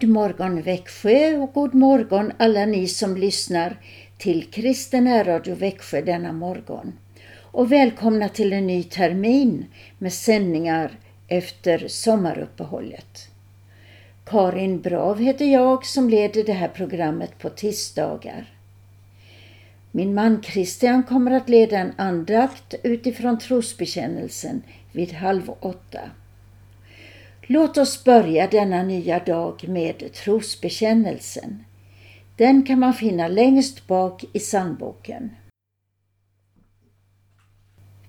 God morgon Växjö och god morgon alla ni som lyssnar till Kristen Radio Växjö denna morgon. Och välkomna till en ny termin med sändningar efter sommaruppehållet. Karin Brav heter jag som leder det här programmet på tisdagar. Min man Christian kommer att leda en andakt utifrån trosbekännelsen vid halv åtta. Låt oss börja denna nya dag med trosbekännelsen. Den kan man finna längst bak i psalmboken.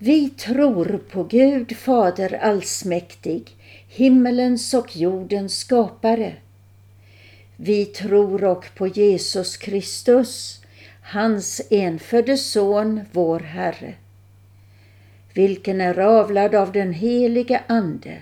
Vi tror på Gud Fader allsmäktig, himmelens och jordens skapare. Vi tror och på Jesus Kristus, hans enfödde Son, vår Herre, vilken är avlad av den helige Ande,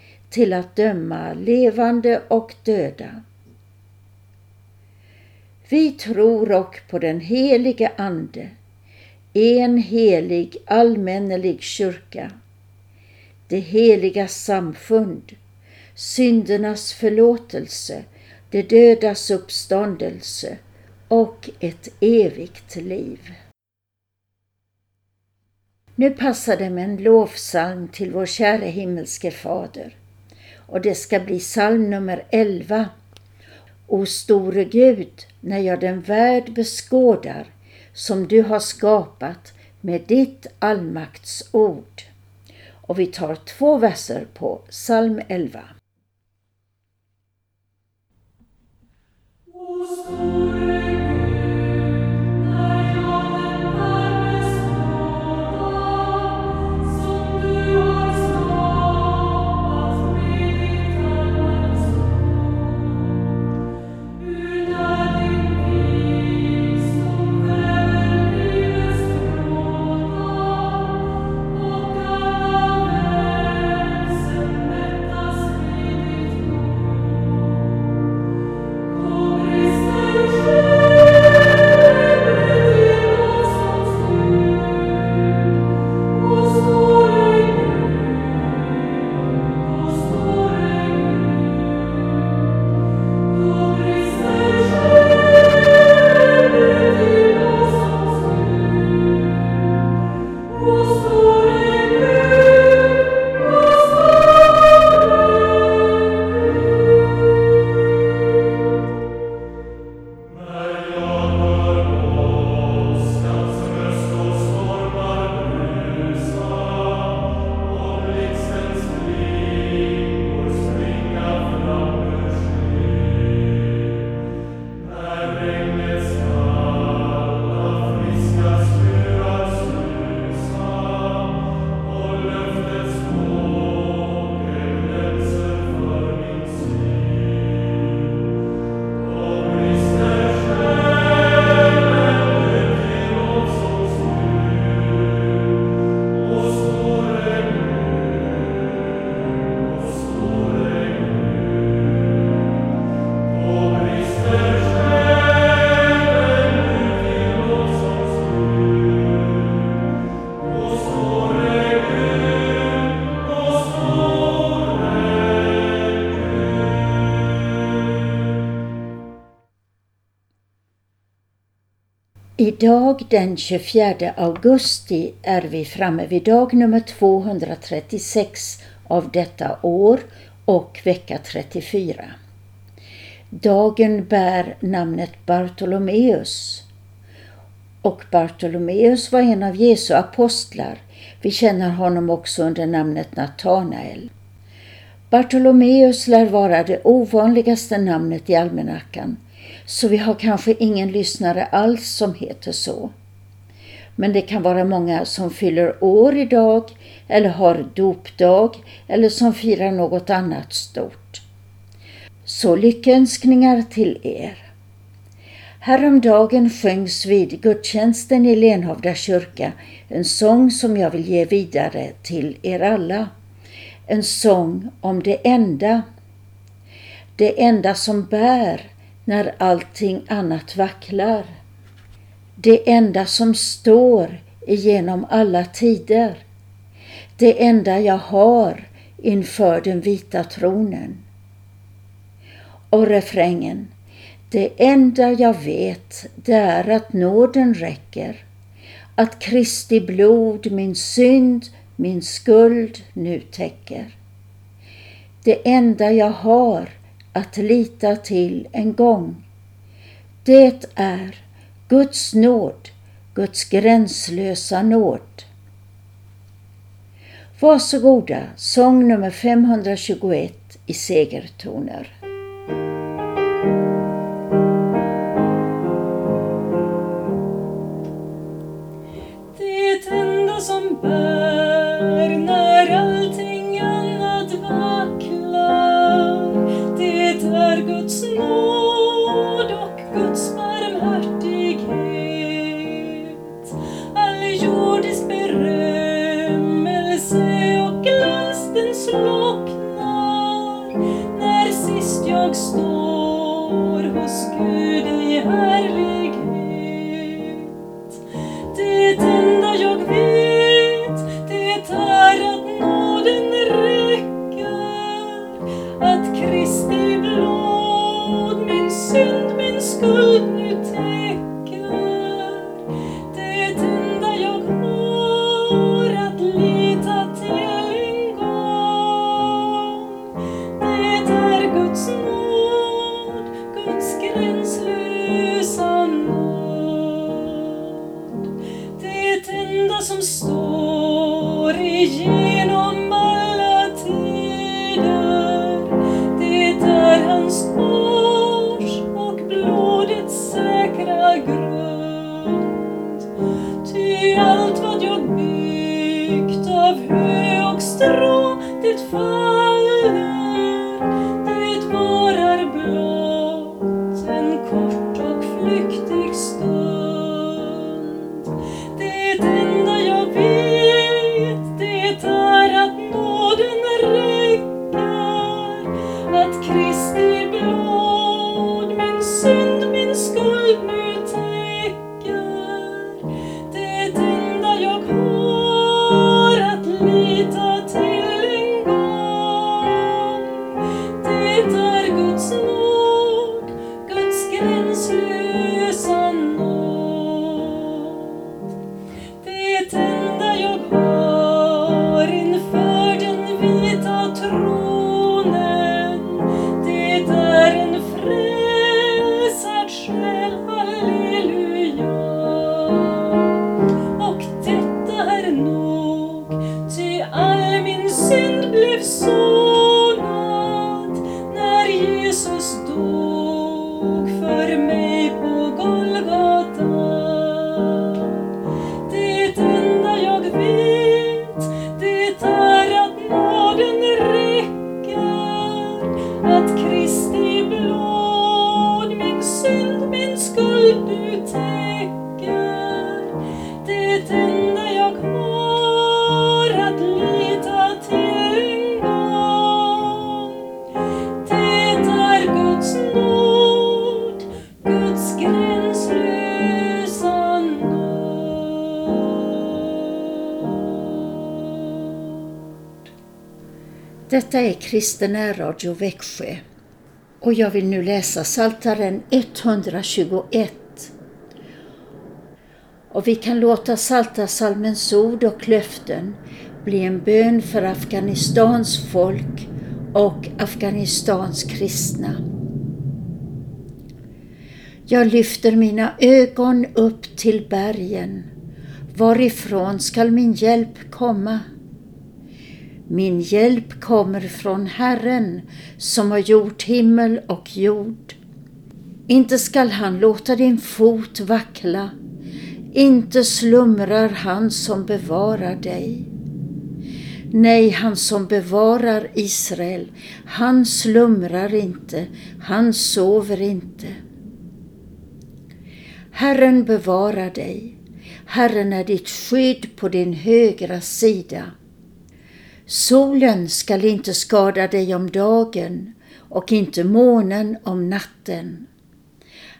till att döma levande och döda. Vi tror och på den helige Ande, en helig allmännelig kyrka, det heliga samfund, syndernas förlåtelse, det dödas uppståndelse och ett evigt liv. Nu passar det med en lovsalm till vår käre himmelske Fader och det ska bli psalm nummer 11. O store Gud, när jag den värld beskådar som du har skapat med ditt allmaktsord. Och vi tar två verser på psalm 11. Idag den 24 augusti är vi framme vid dag nummer 236 av detta år och vecka 34. Dagen bär namnet Bartolomeus. Och Bartolomeus var en av Jesu apostlar. Vi känner honom också under namnet Natanael. Bartolomeus lär vara det ovanligaste namnet i almanackan så vi har kanske ingen lyssnare alls som heter så. Men det kan vara många som fyller år idag eller har dopdag eller som firar något annat stort. Så lyckönskningar till er. Häromdagen sjöngs vid gudstjänsten i Lenhovda kyrka en sång som jag vill ge vidare till er alla. En sång om det enda. Det enda som bär när allting annat vacklar. Det enda som står igenom alla tider. Det enda jag har inför den vita tronen. Och refrängen. Det enda jag vet det är att nåden räcker. Att Kristi blod min synd, min skuld nu täcker. Det enda jag har att lita till en gång. Det är Guds nåd, Guds gränslösa nåd. Varsågoda, sång nummer 521 i segertoner. Det enda som bär Detta är Kristen Radio Växjö och jag vill nu läsa Saltaren 121. Och vi kan låta Saltarsalmens ord och löften bli en bön för Afghanistans folk och Afghanistans kristna. Jag lyfter mina ögon upp till bergen. Varifrån skall min hjälp komma? Min hjälp kommer från Herren som har gjort himmel och jord. Inte skall han låta din fot vackla, inte slumrar han som bevarar dig. Nej, han som bevarar Israel, han slumrar inte, han sover inte. Herren bevarar dig. Herren är ditt skydd på din högra sida. Solen skall inte skada dig om dagen och inte månen om natten.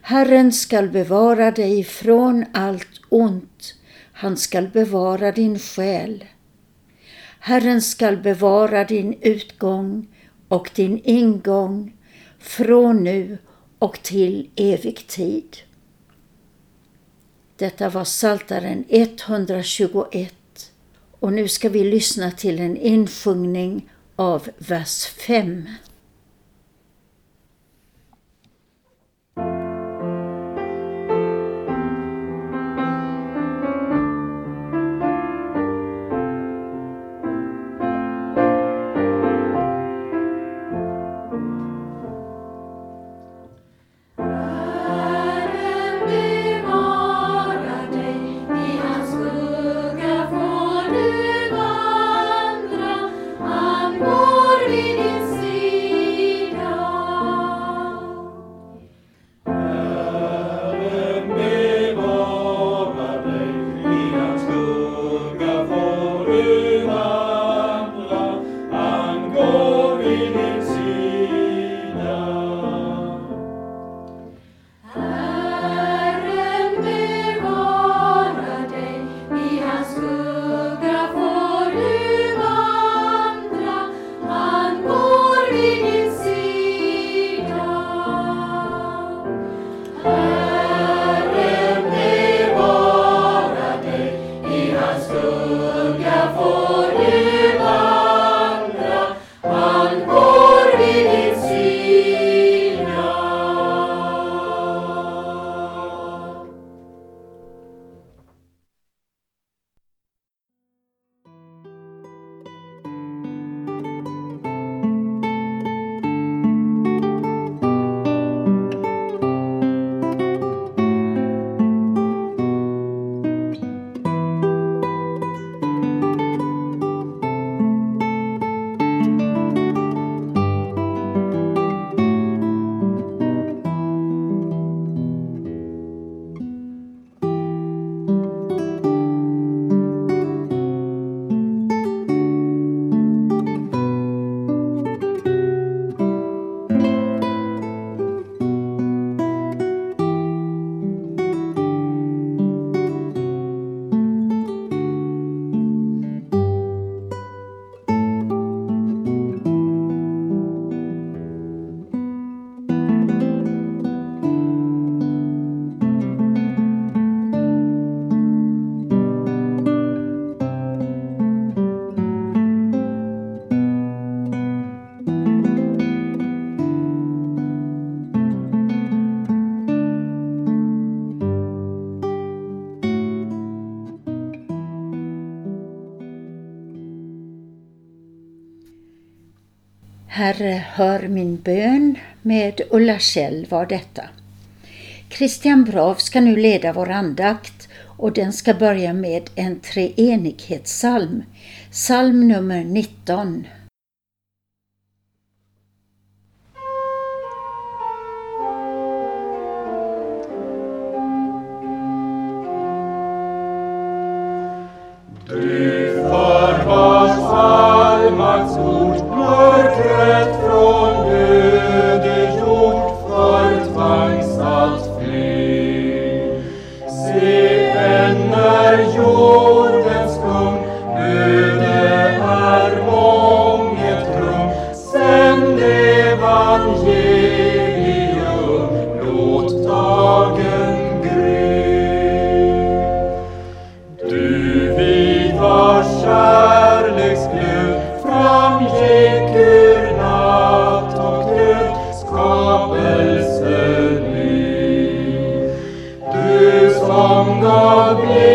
Herren skall bevara dig från allt ont. Han skall bevara din själ. Herren skall bevara din utgång och din ingång från nu och till evig tid. Detta var Saltaren 121 och nu ska vi lyssna till en insjungning av vers 5. Hör min bön med Ulla Kjell var detta. Christian Brav ska nu leda vår andakt och den ska börja med en treenighetssalm, psalm nummer 19. Ande av ljus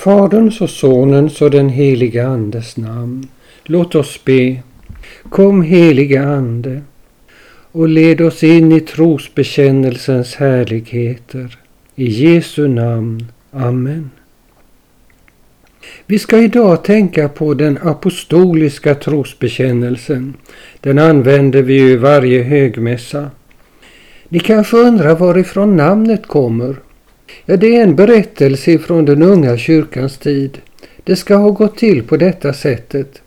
Faderns och Sonens och den helige Andes namn. Låt oss be. Kom helige Ande och led oss in i trosbekännelsens härligheter. I Jesu namn. Amen. Vi ska idag tänka på den apostoliska trosbekännelsen. Den använder vi ju varje högmässa. Ni kanske undrar varifrån namnet kommer? Det är en berättelse från den unga kyrkans tid. Det ska ha gått till på detta sättet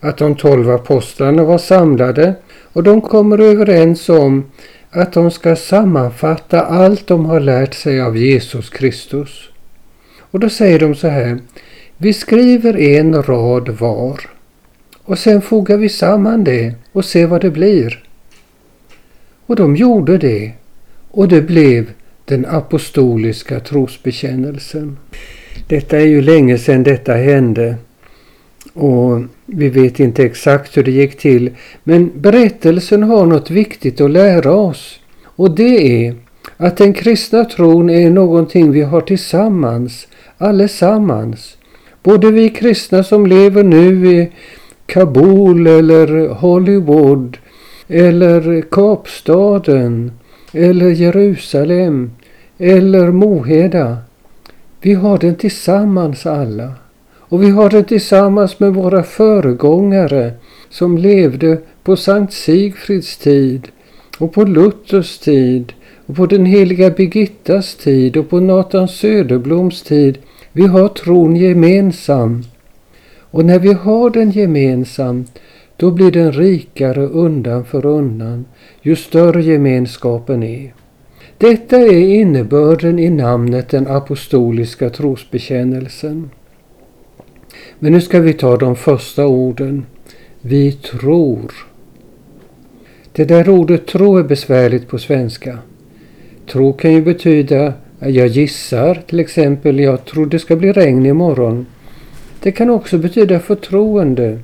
att de tolv apostlarna var samlade och de kommer överens om att de ska sammanfatta allt de har lärt sig av Jesus Kristus. Och då säger de så här. Vi skriver en rad var och sen fogar vi samman det och ser vad det blir. Och de gjorde det och det blev den apostoliska trosbekännelsen. Detta är ju länge sedan detta hände och vi vet inte exakt hur det gick till men berättelsen har något viktigt att lära oss och det är att den kristna tron är någonting vi har tillsammans, allesammans. Både vi kristna som lever nu i Kabul eller Hollywood eller Kapstaden eller Jerusalem eller Moheda. Vi har den tillsammans alla. Och vi har den tillsammans med våra föregångare som levde på Sankt Sigfrids tid och på Luthers tid och på den heliga Birgittas tid och på Nathan Söderbloms tid. Vi har tron gemensam. Och när vi har den gemensamt då blir den rikare undan för undan ju större gemenskapen är. Detta är innebörden i namnet den apostoliska trosbekännelsen. Men nu ska vi ta de första orden. Vi tror. Det där ordet tro är besvärligt på svenska. Tro kan ju betyda jag gissar, till exempel jag tror det ska bli regn imorgon. Det kan också betyda förtroende.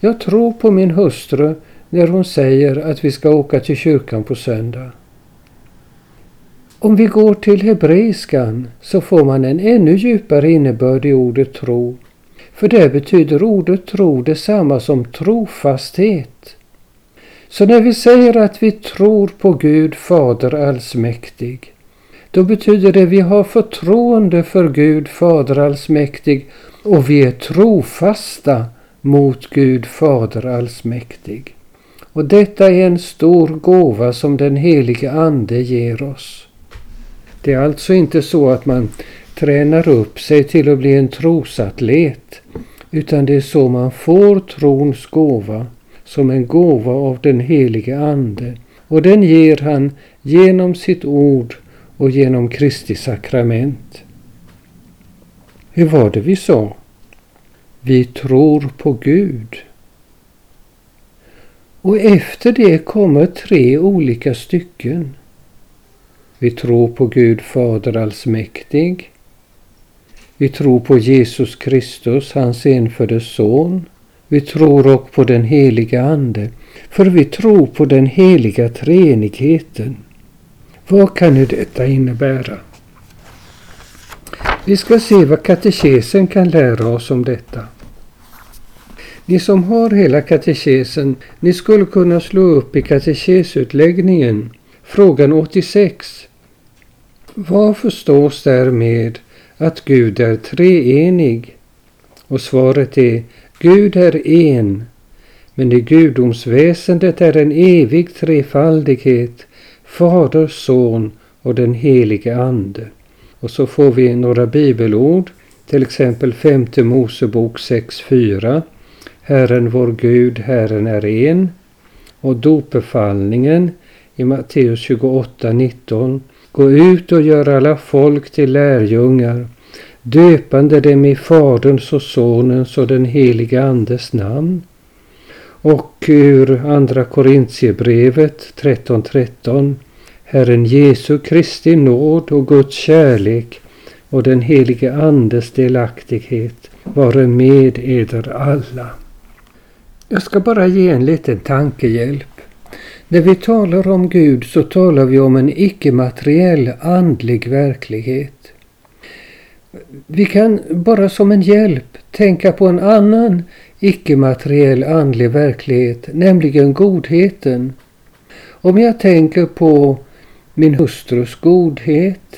Jag tror på min hustru när hon säger att vi ska åka till kyrkan på söndag. Om vi går till hebreiskan så får man en ännu djupare innebörd i ordet tro. För det betyder ordet tro detsamma som trofasthet. Så när vi säger att vi tror på Gud Fader allsmäktig, då betyder det att vi har förtroende för Gud Fader allsmäktig och vi är trofasta mot Gud Fader allsmäktig. Och detta är en stor gåva som den helige Ande ger oss. Det är alltså inte så att man tränar upp sig till att bli en trosatlet, utan det är så man får trons gåva som en gåva av den helige Ande. Och den ger han genom sitt ord och genom Kristi sakrament. Hur var det vi sa? Vi tror på Gud. Och efter det kommer tre olika stycken. Vi tror på Gud Fader allsmäktig. Vi tror på Jesus Kristus, hans enfödde son. Vi tror också på den heliga Ande, för vi tror på den heliga treenigheten. Vad kan nu detta innebära? Vi ska se vad katekesen kan lära oss om detta. Ni som har hela katekesen, ni skulle kunna slå upp i katekesutläggningen, frågan 86. Vad förstås därmed att Gud är treenig? Och svaret är Gud är en, men i gudomsväsendet är en evig trefaldighet Fader, Son och den helige Ande. Och så får vi några bibelord, till exempel femte Mosebok 6.4. Herren vår Gud, Herren är en. Och dopbefallningen i Matteus 28.19. Gå ut och gör alla folk till lärjungar, döpande dem i Faderns och Sonens och den helige Andes namn. Och ur Andra Korintierbrevet 13.13 13, Herren Jesu Kristi nåd och Guds kärlek och den helige Andes delaktighet vare med eder alla. Jag ska bara ge en liten tankehjälp. När vi talar om Gud så talar vi om en icke-materiell andlig verklighet. Vi kan bara som en hjälp tänka på en annan icke-materiell andlig verklighet, nämligen godheten. Om jag tänker på min hustrus godhet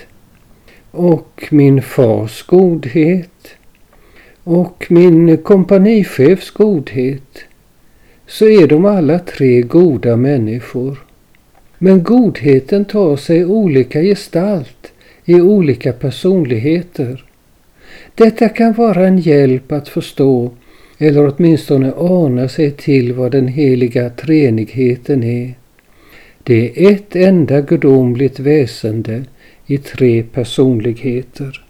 och min fars godhet och min kompanichefs godhet så är de alla tre goda människor. Men godheten tar sig olika gestalt i olika personligheter. Detta kan vara en hjälp att förstå eller åtminstone ana sig till vad den heliga treenigheten är. Det är ett enda gudomligt väsende i tre personligheter.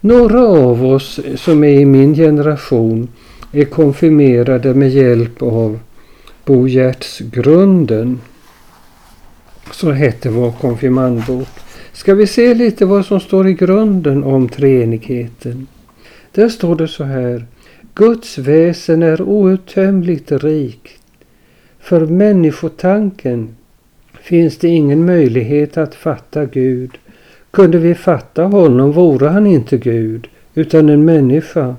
Några av oss som är i min generation är konfirmerade med hjälp av Bo Grunden. Så hette vår konfirmandbok. Ska vi se lite vad som står i grunden om treenigheten. Där står det så här. Guds väsen är outtömligt rikt. För människotanken finns det ingen möjlighet att fatta Gud. Kunde vi fatta honom vore han inte Gud, utan en människa.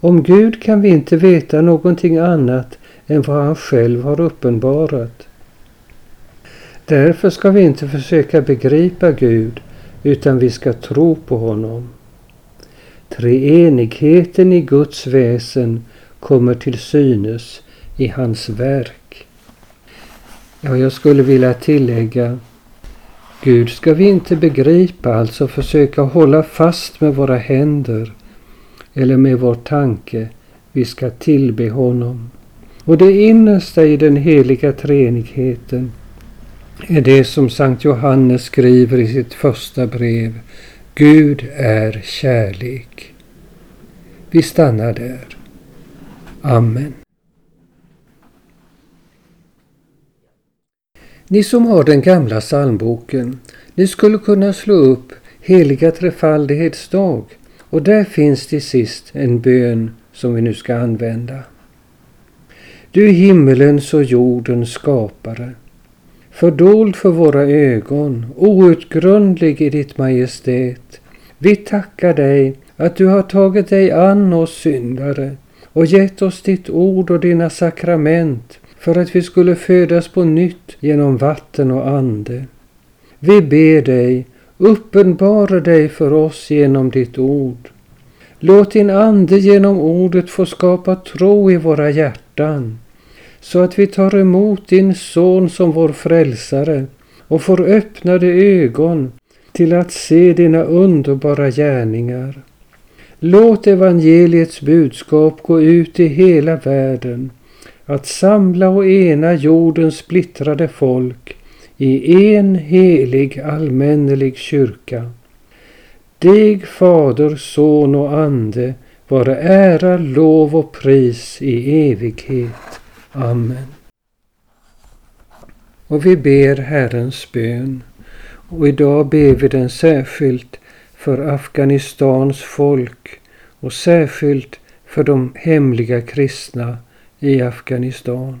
Om Gud kan vi inte veta någonting annat än vad han själv har uppenbarat. Därför ska vi inte försöka begripa Gud, utan vi ska tro på honom. Treenigheten i Guds väsen kommer till synes i hans verk. Ja, jag skulle vilja tillägga Gud ska vi inte begripa, alltså försöka hålla fast med våra händer eller med vår tanke. Vi ska tillbe honom. Och det innersta i den heliga treenigheten är det som Sankt Johannes skriver i sitt första brev. Gud är kärlek. Vi stannar där. Amen. Ni som har den gamla psalmboken, ni skulle kunna slå upp Heliga Trefaldighets dag och där finns till sist en bön som vi nu ska använda. Du himmelens och jordens skapare, fördold för våra ögon, outgrundlig i ditt majestät. Vi tackar dig att du har tagit dig an oss syndare och gett oss ditt ord och dina sakrament för att vi skulle födas på nytt genom vatten och ande. Vi ber dig, uppenbara dig för oss genom ditt ord. Låt din ande genom ordet få skapa tro i våra hjärtan så att vi tar emot din son som vår frälsare och får öppnade ögon till att se dina underbara gärningar. Låt evangeliets budskap gå ut i hela världen, att samla och ena jordens splittrade folk i en helig allmännelig kyrka. Dig Fader, Son och Ande vare ära, lov och pris i evighet. Amen. Och vi ber Herrens bön. Och idag ber vi den särskilt för Afghanistans folk och särskilt för de hemliga kristna i Afghanistan.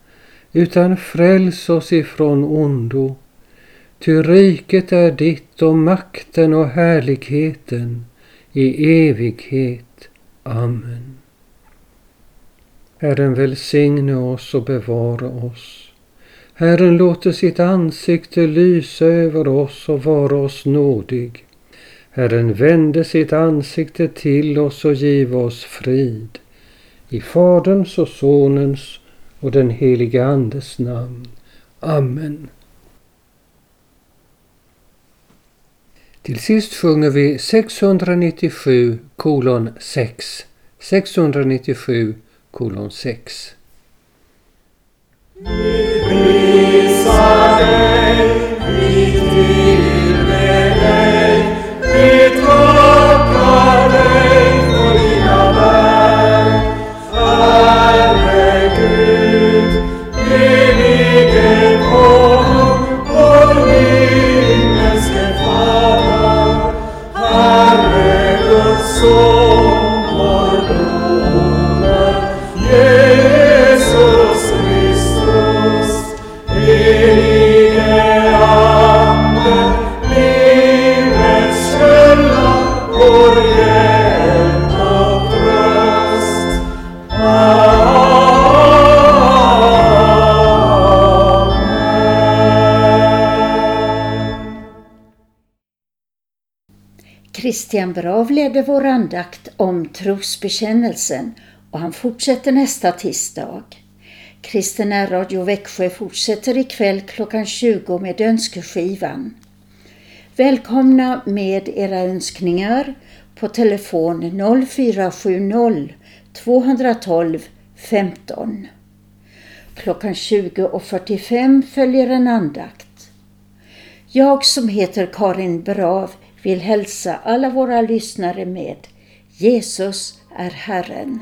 utan fräls oss ifrån ondo. Ty riket är ditt och makten och härligheten i evighet. Amen. Herren välsigne oss och bevara oss. Herren låter sitt ansikte lysa över oss och vara oss nådig. Herren vände sitt ansikte till oss och giv oss frid. I Faderns och Sonens och den heliga Andes namn. Amen. Till sist sjunger vi 697 kolon 6. 697 kolon 6. Christian Brav ledde vår andakt om trosbekännelsen och han fortsätter nästa tisdag. Kristen Radio Växjö fortsätter ikväll klockan 20 med önskeskivan. Välkomna med era önskningar på telefon 0470 212 15. Klockan 20.45 följer en andakt. Jag som heter Karin Brav vill hälsa alla våra lyssnare med Jesus är Herren.